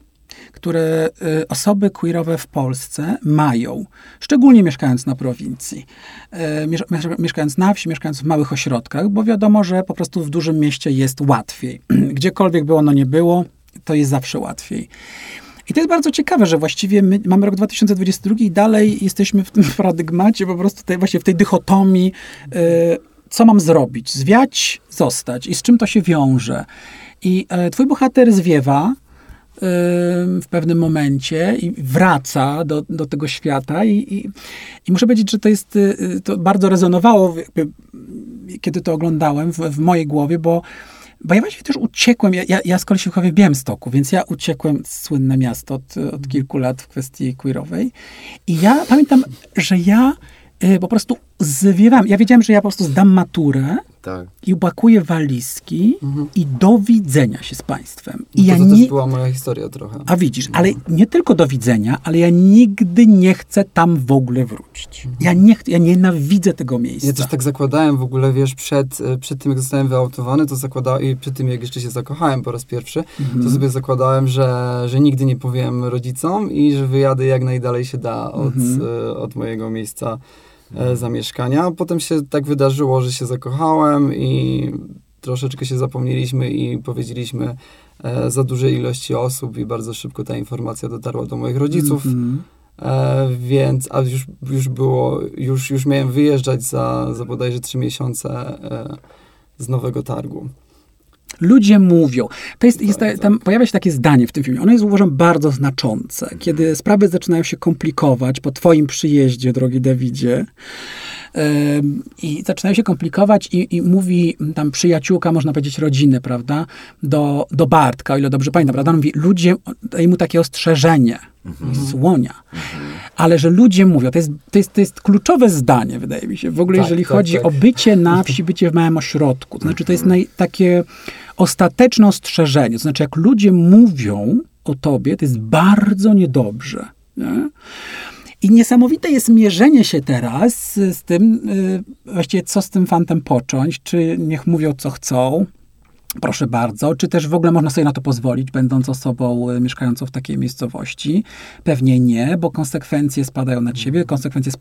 Speaker 1: które y, osoby queerowe w Polsce mają, szczególnie mieszkając na prowincji, y, mieszkając na wsi, mieszkając w małych ośrodkach, bo wiadomo, że po prostu w dużym mieście jest łatwiej. Gdziekolwiek by ono nie było, to jest zawsze łatwiej. I to jest bardzo ciekawe, że właściwie my mamy rok 2022 i dalej jesteśmy w tym paradygmacie, po prostu tej, właśnie w tej dychotomii, y, co mam zrobić? Zwiać, zostać. I z czym to się wiąże? I twój bohater zwiewa, w pewnym momencie i wraca do, do tego świata i, i, i muszę powiedzieć, że to jest, y, to bardzo rezonowało, jakby, kiedy to oglądałem w, w mojej głowie, bo bo ja właściwie też uciekłem, ja, ja, ja z kolei się w Białymstoku, więc ja uciekłem, słynne miasto od, od kilku lat w kwestii queerowej. I ja pamiętam, że ja y, po prostu zwiewam. Ja wiedziałem, że ja po prostu zdam maturę tak. i upakuję walizki mhm. i do widzenia się z państwem. I
Speaker 3: no to, ja to nie... też była moja historia trochę.
Speaker 1: A widzisz, ale no. nie tylko do widzenia, ale ja nigdy nie chcę tam w ogóle wrócić. Mhm. Ja, nie, ja nienawidzę tego miejsca.
Speaker 3: Ja też tak zakładałem w ogóle, wiesz, przed, e, przed tym, jak zostałem wyautowany, to zakładałem, i przed tym, jak jeszcze się zakochałem po raz pierwszy, mhm. to sobie zakładałem, że, że nigdy nie powiem rodzicom i że wyjadę jak najdalej się da od, mhm. E, od mojego miejsca E, zamieszkania. Potem się tak wydarzyło, że się zakochałem i troszeczkę się zapomnieliśmy i powiedzieliśmy e, za dużej ilości osób i bardzo szybko ta informacja dotarła do moich rodziców. Mm -hmm. e, więc, a już, już było, już, już miałem wyjeżdżać za, za bodajże trzy miesiące e, z nowego targu.
Speaker 1: Ludzie mówią. To jest, jest, tam pojawia się takie zdanie w tym filmie. Ono jest, uważam, bardzo znaczące. Kiedy sprawy zaczynają się komplikować po twoim przyjeździe, drogi Dawidzie, i zaczynają się komplikować i, i, mówi tam przyjaciółka, można powiedzieć rodziny, prawda, do, do Bartka, o ile dobrze pamiętam, prawda, on mówi, ludzie, daje mu takie ostrzeżenie, mhm. słonia, mhm. ale że ludzie mówią, to jest, to, jest, to jest kluczowe zdanie, wydaje mi się, w ogóle tak, jeżeli tak, chodzi tak. o bycie na wsi, bycie w małym ośrodku, to znaczy to jest mhm. naj, takie ostateczne ostrzeżenie, to znaczy jak ludzie mówią o tobie, to jest bardzo niedobrze, nie? I niesamowite jest mierzenie się teraz z tym, y, właściwie co z tym fantem począć, czy niech mówią co chcą, Proszę bardzo. Czy też w ogóle można sobie na to pozwolić, będąc osobą y, mieszkającą w takiej miejscowości? Pewnie nie, bo konsekwencje spadają na ciebie, konsekwencje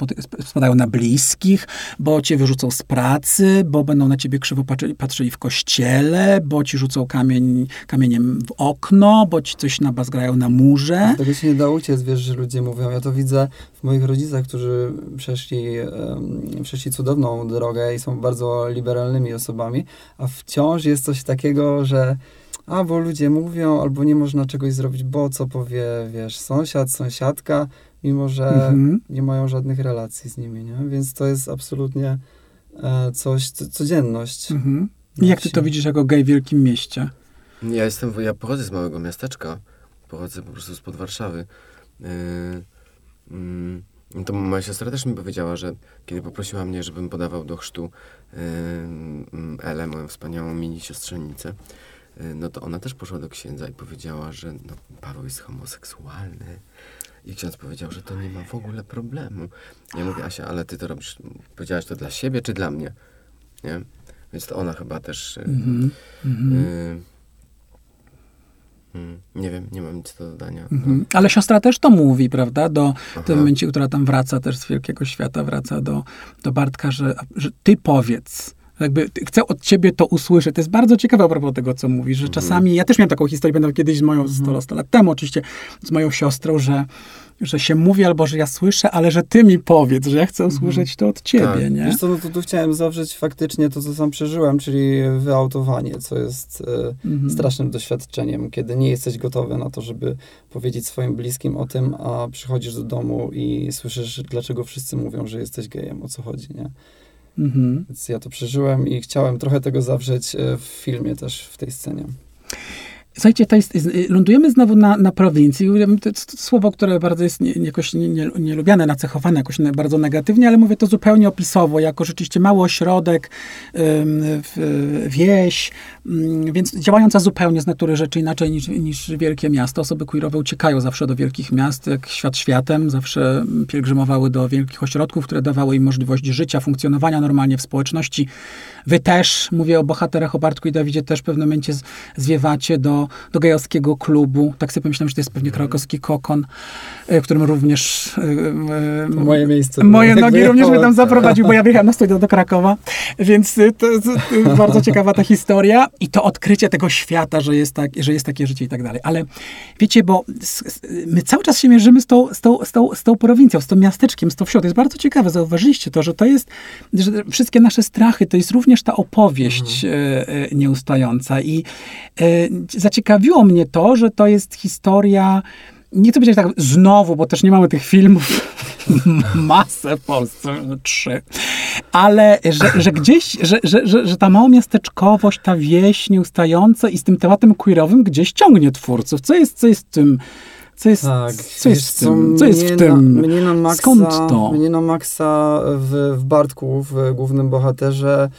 Speaker 1: spadają na bliskich, bo cię wyrzucą z pracy, bo będą na ciebie krzywo patrzyli, patrzyli w kościele, bo ci rzucą kamień, kamieniem w okno, bo ci coś nabazgrają na murze.
Speaker 3: Z tego się nie da uciec, wiesz, że ludzie mówią. Ja to widzę w moich rodzicach, którzy przeszli, um, przeszli cudowną drogę i są bardzo liberalnymi osobami, a wciąż jest coś takiego, że albo ludzie mówią, albo nie można czegoś zrobić, bo co powie, wiesz, sąsiad, sąsiadka, mimo że mhm. nie mają żadnych relacji z nimi, nie? Więc to jest absolutnie e, coś, co, codzienność. Mhm.
Speaker 1: I jak ty to widzisz jako gej w wielkim mieście?
Speaker 2: Ja jestem, ja pochodzę z małego miasteczka, pochodzę po prostu spod Warszawy. Yy, to moja siostra też mi powiedziała, że kiedy poprosiła mnie, żebym podawał do chrztu yy, Elę, moją wspaniałą mini siostrzenicę, yy, no to ona też poszła do księdza i powiedziała, że no, Paweł jest homoseksualny. I ksiądz powiedział, że to nie ma w ogóle problemu. Ja mówię, Asia, ale ty to robisz, powiedziałaś to dla siebie czy dla mnie? Nie? Więc to ona chyba też... Mm -hmm. Mm, nie wiem, nie mam nic do dodania. Mhm.
Speaker 1: Ale siostra też to mówi, prawda? Do, w tym momencie, która tam wraca też z Wielkiego Świata, wraca do, do Bartka, że, że ty powiedz, jakby chcę od ciebie to usłyszeć. To jest bardzo ciekawe a propos tego, co mówisz, że mhm. czasami, ja też miałem taką historię, będę kiedyś z moją, mhm. 100 lat temu oczywiście, z moją siostrą, że że się mówi albo że ja słyszę, ale że ty mi powiedz, że ja chcę mhm. usłyszeć to od ciebie, tak. nie?
Speaker 3: Wiesz co, no to tu chciałem zawrzeć faktycznie to, co sam przeżyłem, czyli wyautowanie, co jest e, mhm. strasznym doświadczeniem, kiedy nie jesteś gotowy na to, żeby powiedzieć swoim bliskim o tym, a przychodzisz do domu i słyszysz, dlaczego wszyscy mówią, że jesteś gejem, o co chodzi, nie? Mhm. Więc ja to przeżyłem i chciałem trochę tego zawrzeć e, w filmie też, w tej scenie.
Speaker 1: Słuchajcie, to jest, lądujemy znowu na, na prowincji. To jest słowo, które bardzo jest nie, jakoś nie, nie, nielubiane, nacechowane jakoś bardzo negatywnie, ale mówię to zupełnie opisowo, jako rzeczywiście mały ośrodek, wieś, więc działająca zupełnie z natury rzeczy inaczej niż, niż wielkie miasto. Osoby queerowe uciekają zawsze do wielkich miast, jak świat światem, zawsze pielgrzymowały do wielkich ośrodków, które dawały im możliwość życia, funkcjonowania normalnie w społeczności. Wy też, mówię o bohaterach, o Bartku i Dawidzie, też w pewnym momencie zwiewacie do, do gejowskiego klubu. Tak sobie pomyślałem, że to jest pewnie krakowski kokon, e, w którym również...
Speaker 3: E, moje miejsce.
Speaker 1: Moje nogi również mnie tam zaprowadził, bo ja wjechałem na studia do Krakowa, więc e, to jest bardzo ciekawa ta historia i to odkrycie tego świata, że jest, tak, że jest takie życie i tak dalej. Ale wiecie, bo my cały czas się mierzymy z tą, z tą, z tą, z tą prowincją, z tym miasteczkiem, z tą wsią. To jest bardzo ciekawe, zauważyliście to, że to jest, że wszystkie nasze strachy, to jest również ta opowieść mhm. nieustająca i zaciekawiło mnie to, że to jest historia, nie chcę powiedzieć tak znowu, bo też nie mamy tych filmów masę w Polsce, trzy, ale że, że gdzieś, że, że, że, że ta małomiasteczkowość, ta wieś nieustająca i z tym tematem queerowym gdzieś ciągnie twórców. Co jest, co jest tym co jest, tak, co jest w tym? Co jest w tym?
Speaker 3: Na, mnie na maksa, Skąd to? Mnie na maksa w, w Bartku, w głównym bohaterze,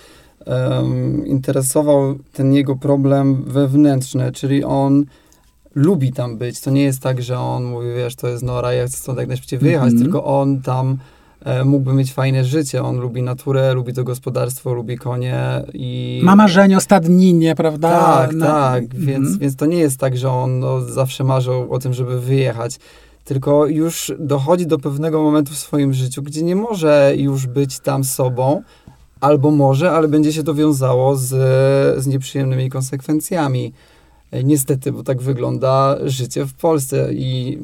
Speaker 3: um, interesował ten jego problem wewnętrzny, czyli on lubi tam być. To nie jest tak, że on mówi, wiesz, to jest Nora, ja chcę stąd jak najszybciej wyjechać, mm -hmm. tylko on tam e, mógłby mieć fajne życie. On lubi naturę, lubi to gospodarstwo, lubi konie i...
Speaker 1: Ma marzenie o stadninie, prawda?
Speaker 3: Tak, no. tak. Mm -hmm. Więc, więc to nie jest tak, że on no, zawsze marzył o tym, żeby wyjechać tylko już dochodzi do pewnego momentu w swoim życiu, gdzie nie może już być tam sobą, Albo może, ale będzie się to wiązało z, z nieprzyjemnymi konsekwencjami. E, niestety, bo tak wygląda życie w Polsce i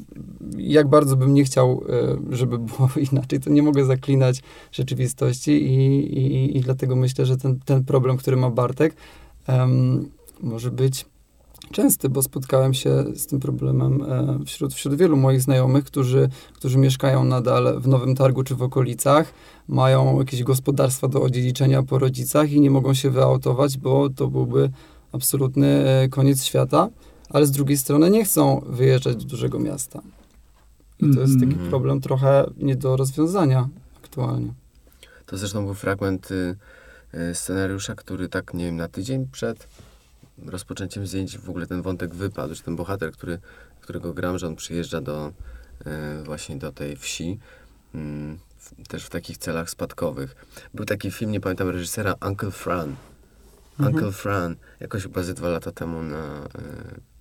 Speaker 3: jak bardzo bym nie chciał, e, żeby było inaczej, to nie mogę zaklinać rzeczywistości i, i, i dlatego myślę, że ten, ten problem, który ma Bartek, um, może być częsty, bo spotkałem się z tym problemem e, wśród, wśród wielu moich znajomych, którzy, którzy mieszkają nadal w Nowym Targu czy w okolicach, mają jakieś gospodarstwa do odziedziczenia po rodzicach i nie mogą się wyautować, bo to byłby absolutny e, koniec świata, ale z drugiej strony nie chcą wyjeżdżać do dużego miasta. I to jest taki mm. problem trochę nie do rozwiązania aktualnie.
Speaker 2: To zresztą był fragment y, y, scenariusza, który tak, nie wiem, na tydzień przed rozpoczęciem zdjęć w ogóle ten wątek wypadł, że ten bohater, który, którego gram, że on przyjeżdża do, e, właśnie do tej wsi mm, też w takich celach spadkowych. Był taki film, nie pamiętam reżysera, Uncle Fran.
Speaker 1: Mhm.
Speaker 2: Uncle Fran, jakoś chyba ze dwa lata temu na,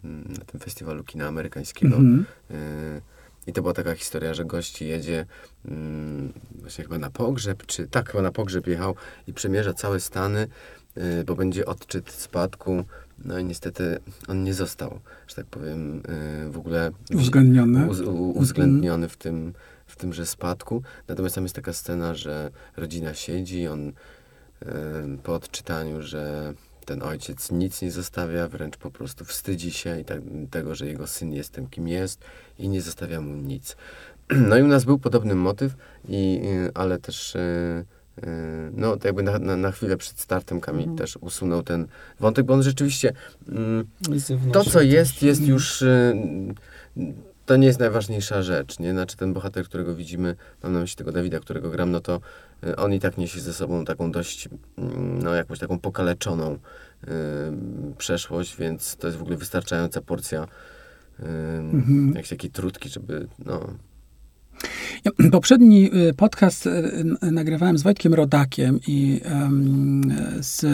Speaker 2: y, na tym festiwalu kina amerykańskiego.
Speaker 1: Mhm.
Speaker 2: Y, I to była taka historia, że gość jedzie mm, właśnie chyba na pogrzeb, czy tak, chyba na pogrzeb jechał i przemierza całe Stany, bo będzie odczyt spadku. No i niestety on nie został, że tak powiem, y, w ogóle
Speaker 1: Uwzględniony.
Speaker 2: uz, uwzględniony w tym, w tymże spadku. Natomiast tam jest taka scena, że rodzina siedzi, on y, po odczytaniu, że ten ojciec nic nie zostawia, wręcz po prostu wstydzi się i tak, tego, że jego syn jest tym, kim jest i nie zostawia mu nic. No i u nas był podobny motyw, i, y, ale też y, y, no to jakby na, na, na chwilę przed startem Kamil też usunął ten wątek, bo on rzeczywiście mm, to, co jest, jest już. y, To nie jest najważniejsza rzecz, nie? Znaczy ten bohater, którego widzimy, mam na myśli tego Dawida, którego gram, no to y, on i tak niesie ze sobą taką dość, mm, no jakąś taką pokaleczoną y, przeszłość, więc to jest w ogóle wystarczająca porcja y, jakiejś takiej trutki, żeby, no...
Speaker 1: Ja poprzedni y, podcast y, nagrywałem z Wojtkiem Rodakiem i z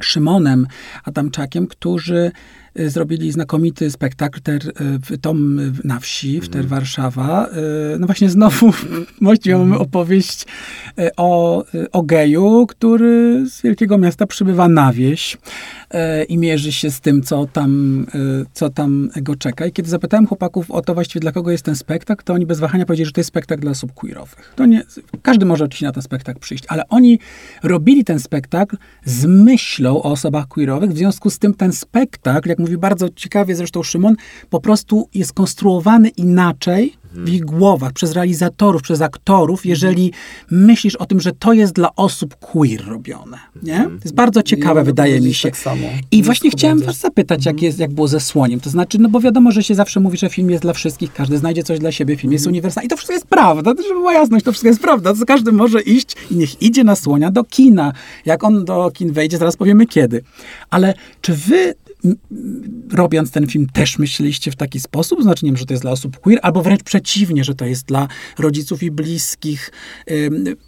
Speaker 1: Szymonem Adamczakiem, którzy zrobili znakomity spektakl ter, y, Tom y, na wsi, w Ter Warszawa. Y, No właśnie znowu właściwie mamy opowieść y, o, y, o geju, który z wielkiego miasta przybywa na wieś y, i mierzy się z tym, co tam, y, co tam go czeka. I kiedy zapytałem chłopaków o to właściwie, dla kogo jest ten spektakl, to oni bez wahania powiedzieli, że to jest spektakl dla osób queerowych. To nie, każdy może oczywiście na ten spektakl przyjść, ale oni robili ten spektakl z myślą o osobach queerowych, w związku z tym ten spektakl, jak mówi bardzo ciekawie zresztą Szymon, po prostu jest konstruowany inaczej w ich głowach, przez realizatorów, przez aktorów, jeżeli myślisz o tym, że to jest dla osób queer robione. Nie? To jest bardzo ciekawe,
Speaker 3: mogę
Speaker 1: wydaje mi się.
Speaker 3: tak samo.
Speaker 1: I
Speaker 3: Nie
Speaker 1: właśnie chciałem was zapytać, jak, jest, jak było ze słoniem. To znaczy, no bo wiadomo, że się zawsze mówi, że film jest dla wszystkich, każdy znajdzie coś dla siebie, film jest uniwersalny. I to wszystko jest prawda, to żeby była jasność, to wszystko jest prawda. To każdy może iść i niech idzie na słonia do kina. Jak on do kin wejdzie, zaraz powiemy kiedy. Ale czy wy robiąc ten film też myśleliście w taki sposób? Znaczy, nie wiem, że to jest dla osób queer, albo wręcz przeciwnie, że to jest dla rodziców i bliskich.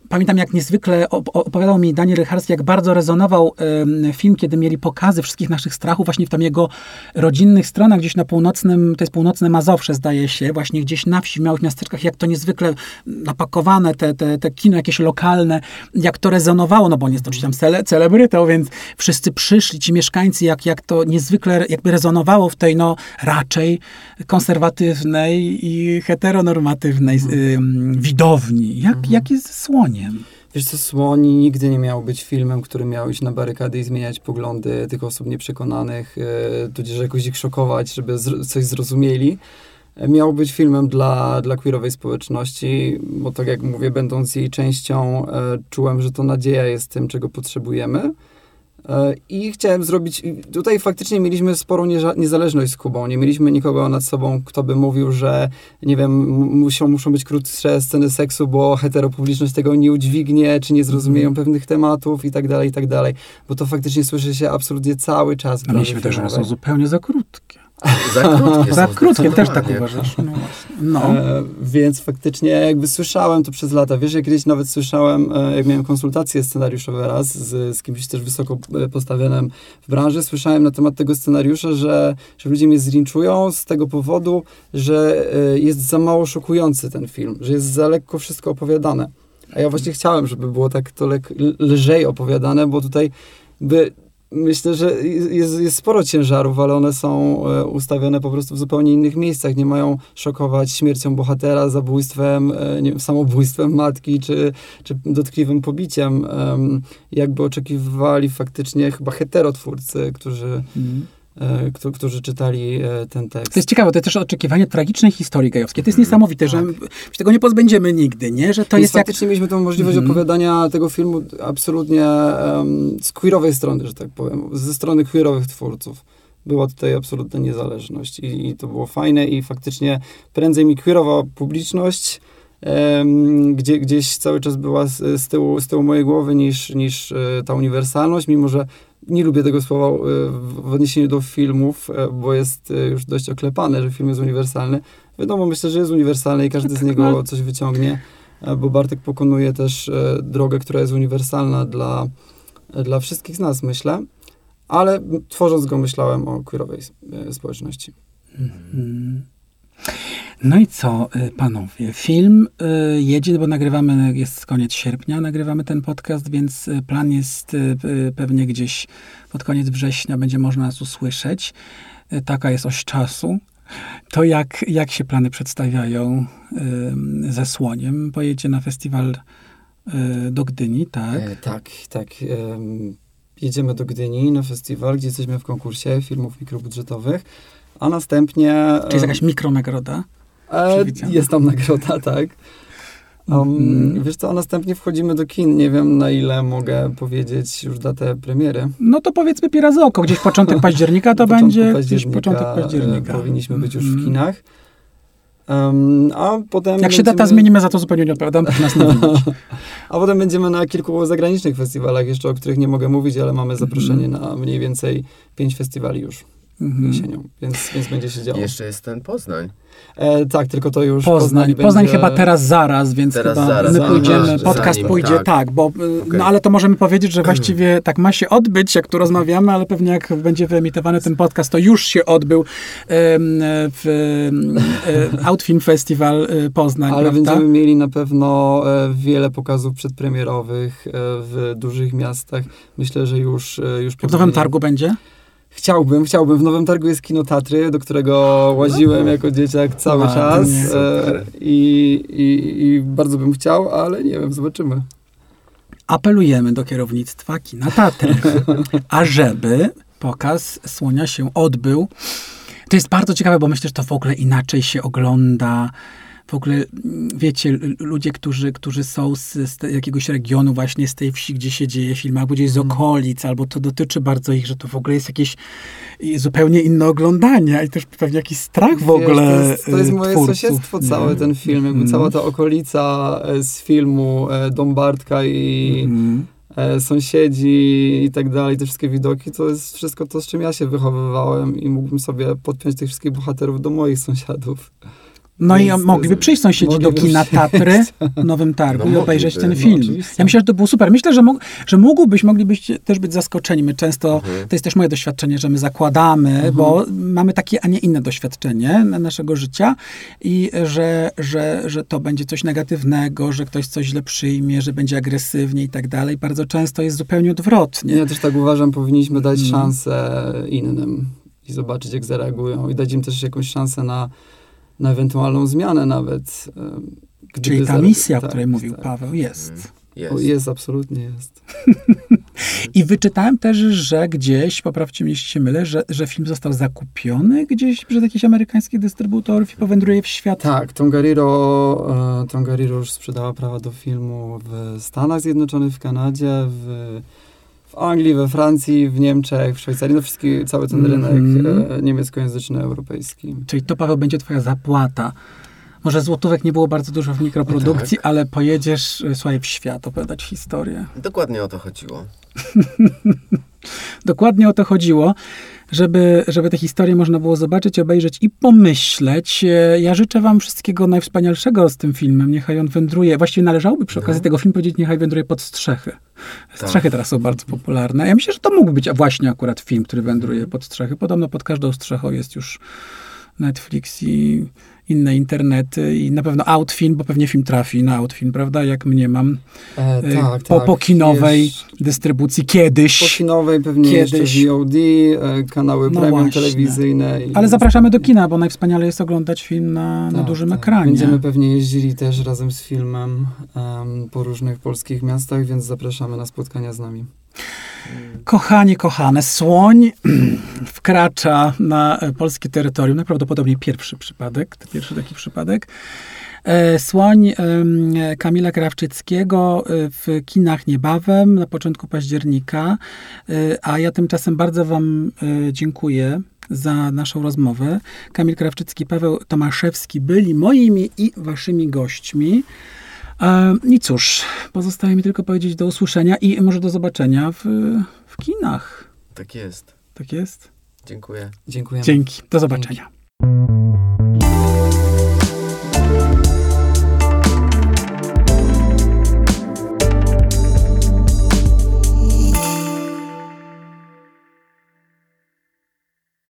Speaker 1: Pamiętam, jak niezwykle op- opowiadał mi Daniel Rycharski, jak bardzo rezonował film, kiedy mieli pokazy wszystkich naszych strachów, właśnie w tam jego rodzinnych stronach, gdzieś na północnym, to jest północne Mazowsze, zdaje się, właśnie gdzieś na wsi, w małych miasteczkach, jak to niezwykle napakowane, te, te, te kino jakieś lokalne, jak to rezonowało, no bo on jest tam cele, celebrytą, więc wszyscy przyszli, ci mieszkańcy, jak, jak to niezwykle jakby rezonowało w tej, no, raczej konserwatywnej i heteronormatywnej ym, widowni. Jak, jak jest słoniem?
Speaker 3: Wiesz co, Słoni nigdy nie miał być filmem, który miał iść na barykady i zmieniać poglądy tych osób nieprzekonanych, e, tudzież jakoś ich szokować, żeby zr- coś zrozumieli. E, Miał być filmem dla, dla queerowej społeczności, bo tak jak mówię, będąc jej częścią, e, czułem, że to nadzieja jest tym, czego potrzebujemy. I chciałem zrobić. Tutaj faktycznie mieliśmy sporą niezależność z Kubą. Nie mieliśmy nikogo nad sobą, kto by mówił, że nie wiem, muszą, muszą być krótsze sceny seksu, bo heteropubliczność tego nie udźwignie, czy nie zrozumieją pewnych tematów i tak dalej, i tak dalej. Bo to faktycznie słyszy się absolutnie cały czas.
Speaker 1: No mieliśmy też, że one są zupełnie za krótkie.
Speaker 2: Za krótkie
Speaker 1: Za krótkie, też tak uważasz. No. No.
Speaker 3: E, więc faktycznie jakby słyszałem to przez lata. Wiesz, ja kiedyś nawet słyszałem, e, jak miałem konsultacje scenariuszowe raz z, z kimś też wysoko e, postawionym w branży, słyszałem na temat tego scenariusza, że, że ludzie mnie zlinczują z tego powodu, że e, jest za mało szokujący ten film, że jest za lekko wszystko opowiadane. A ja właśnie chciałem, żeby było tak to lek, lżej opowiadane, bo tutaj by Myślę, że jest, jest sporo ciężarów, ale one są e, ustawione po prostu w zupełnie innych miejscach. Nie mają szokować śmiercią bohatera, zabójstwem, e, nie wiem, samobójstwem matki, czy, czy dotkliwym pobiciem. Em, jakby oczekiwali faktycznie chyba heterotwórcy, którzy,
Speaker 1: Mm.
Speaker 3: E, któ- którzy czytali e, ten tekst.
Speaker 1: To jest ciekawe, to jest też oczekiwanie tragicznej historii gejowskiej. To jest niesamowite, że my się tego nie pozbędziemy nigdy, nie? Że to
Speaker 3: Więc
Speaker 1: jest jak...
Speaker 3: faktycznie mieliśmy tą możliwość
Speaker 1: Mhm.
Speaker 3: opowiadania tego filmu absolutnie em, z queerowej strony, że tak powiem, ze strony queerowych twórców. Była tutaj absolutna niezależność i, i to było fajne i faktycznie prędzej mi queerowa publiczność gdzie, gdzieś cały czas była z, z, tyłu, z tyłu mojej głowy niż, niż e, ta uniwersalność, mimo że nie lubię tego słowa e, w, odniesieniu do filmów, e, bo jest e, już dość oklepane, że film jest uniwersalny. Wiadomo, myślę, że jest uniwersalny i każdy z niego coś wyciągnie. bo Bartek pokonuje też drogę, która jest uniwersalna dla, dla wszystkich z nas, myślę. Ale tworząc go, myślałem o queerowej społeczności.
Speaker 1: Mhm. No i co, y, panowie? Film y, jedzie, bo nagrywamy, jest koniec sierpnia, nagrywamy ten podcast, więc y, plan jest pewnie gdzieś pod koniec września będzie można nas usłyszeć. Taka jest oś czasu. To jak, jak się plany przedstawiają ze Słoniem? Pojedzie na festiwal do Gdyni, tak?
Speaker 3: E, tak, tak. Jedziemy do Gdyni na festiwal, gdzie jesteśmy w konkursie filmów mikrobudżetowych, a następnie...
Speaker 1: Czy jest jakaś mikronagroda?
Speaker 3: E, jest tam nagroda, tak. Um, mm. Wiesz co, a następnie wchodzimy do kin. Nie wiem, na ile mogę powiedzieć już datę premiery.
Speaker 1: No to powiedzmy Pira oko. Gdzieś początek października to będzie. Gdzieś początek października.
Speaker 3: Powinniśmy być już w mm. kinach. Um, a potem
Speaker 1: Jak będziemy... się data zmienimy, za to zupełnie nie odpowiadam, nas nie
Speaker 3: A potem będziemy na kilku zagranicznych festiwalach jeszcze, o których nie mogę mówić, ale mamy zaproszenie mm. na mniej więcej pięć festiwali już mm -hmm. jesienią, więc, więc będzie się działo.
Speaker 2: Jeszcze jest ten Poznań.
Speaker 3: E, tak, tylko to już
Speaker 1: Poznań. Poznań, Poznań chyba teraz zaraz, więc teraz chyba zaraz, my pójdziemy, podcast zanim, pójdzie, tak, tak bo, okay. no ale to możemy powiedzieć, że właściwie tak ma się odbyć, jak tu rozmawiamy, ale pewnie jak będzie wyemitowany ten podcast, to już się odbył w e, Outfilm Festival e, Poznań,
Speaker 3: Ale
Speaker 1: prawda?
Speaker 3: będziemy mieli na pewno e, wiele pokazów przedpremierowych w dużych miastach. Myślę, że już... już
Speaker 1: w Nowym Targu będzie?
Speaker 3: Chciałbym, chciałbym. W Nowym Targu jest kino Tatry, do którego łaziłem jako dzieciak cały A, czas e, i, i, i bardzo bym chciał, ale nie wiem, zobaczymy.
Speaker 1: Apelujemy do kierownictwa kina Tatry, ażeby pokaz Słonia się odbył. To jest bardzo ciekawe, bo myślę, że to w ogóle inaczej się ogląda w ogóle, wiecie, ludzie, którzy, którzy są z, z jakiegoś regionu, właśnie z tej wsi, gdzie się dzieje film, albo gdzieś z mhm. okolic, albo to dotyczy bardzo ich, że to w ogóle jest jakieś zupełnie inne oglądanie i też pewnie jakiś strach w ogóle
Speaker 3: To jest, to jest moje twórców, sąsiedztwo całe, ten film, jakby mm. cała ta okolica e, z filmu e, Dąbartka i mm. sąsiedzi i tak dalej, te wszystkie widoki, to jest wszystko to, z czym ja się wychowywałem i mógłbym sobie podpiąć tych wszystkich bohaterów do moich sąsiadów.
Speaker 1: No i mogliby przyjść sąsiedzi do kina Tatry w Nowym Targu no, i obejrzeć ten no, film. No, ja myślę, że to było super. Myślę, że, mógł, że mógłbyś, moglibyście też być zaskoczeni. My często, mhm. to jest też moje doświadczenie, że my zakładamy, mhm. bo mamy takie, a nie inne doświadczenie naszego życia i że, że, że to będzie coś negatywnego, że ktoś coś źle przyjmie, że będzie agresywnie i tak dalej. Bardzo często jest zupełnie odwrotnie.
Speaker 3: Ja też tak uważam, powinniśmy dać mhm. szansę innym i zobaczyć, jak zareagują i dać im też jakąś szansę na na ewentualną zmianę nawet.
Speaker 1: Czyli ta misja, tak, o której mówił tak. Paweł, jest. Mm,
Speaker 3: jest. O, jest, absolutnie jest.
Speaker 1: I wyczytałem też, że gdzieś, poprawcie mnie, jeśli się mylę, że, że film został zakupiony gdzieś przez jakichś amerykańskich dystrybutorów i powędruje w świat.
Speaker 3: Tak, Tongariro, e, Tongariro już sprzedała prawa do filmu w Stanach Zjednoczonych, w Kanadzie, w w Anglii, we Francji, w Niemczech, w Szwajcarii, no wszystkie, cały ten rynek mm. niemieckojęzyczny, europejski.
Speaker 1: Czyli to, Paweł, będzie twoja zapłata. Może złotówek nie było bardzo dużo w mikroprodukcji, tak. ale pojedziesz, e, słuchaj, w świat opowiadać historię.
Speaker 2: Dokładnie o to chodziło.
Speaker 1: Dokładnie o to chodziło żeby, żeby te historie można było zobaczyć, obejrzeć i pomyśleć. Ja życzę wam wszystkiego najwspanialszego z tym filmem. Niechaj on wędruje. Właściwie należałoby przy okazji no. tego filmu powiedzieć, niechaj wędruje pod strzechy. Tak. Strzechy tak. teraz są bardzo popularne. Ja myślę, że to mógłby być właśnie akurat film, który wędruje pod strzechy. Podobno pod każdą strzechą jest już Netflix i inne internety i na pewno Outfilm, bo pewnie film trafi na Outfilm, prawda? Jak mnie mam. E, y, tak, po, tak. po kinowej dystrybucji kiedyś.
Speaker 3: Po kinowej pewnie kiedyś. jeszcze VOD, e, kanały no premium właśnie. telewizyjne.
Speaker 1: Ale zapraszamy do kina, bo najwspaniale jest oglądać film na, tak, na dużym tak. ekranie.
Speaker 3: Będziemy pewnie jeździli też razem z filmem um, po różnych polskich miastach, więc zapraszamy na spotkania z nami.
Speaker 1: Kochanie, kochane, słoń wkracza na polskie terytorium. Najprawdopodobniej pierwszy przypadek, pierwszy taki przypadek. E, słoń Kamila Krawczyckiego e, w kinach niebawem, na początku października. E, a ja tymczasem bardzo Wam dziękuję za naszą rozmowę. Kamil Krawczycki, Paweł Tomaszewski byli moimi i Waszymi gośćmi. I cóż, pozostaje mi tylko powiedzieć do usłyszenia i może do zobaczenia w, w kinach.
Speaker 2: Tak jest.
Speaker 1: Tak jest?
Speaker 2: Dziękuję.
Speaker 3: Dziękuję.
Speaker 1: Dzięki. Do zobaczenia. Dzięki.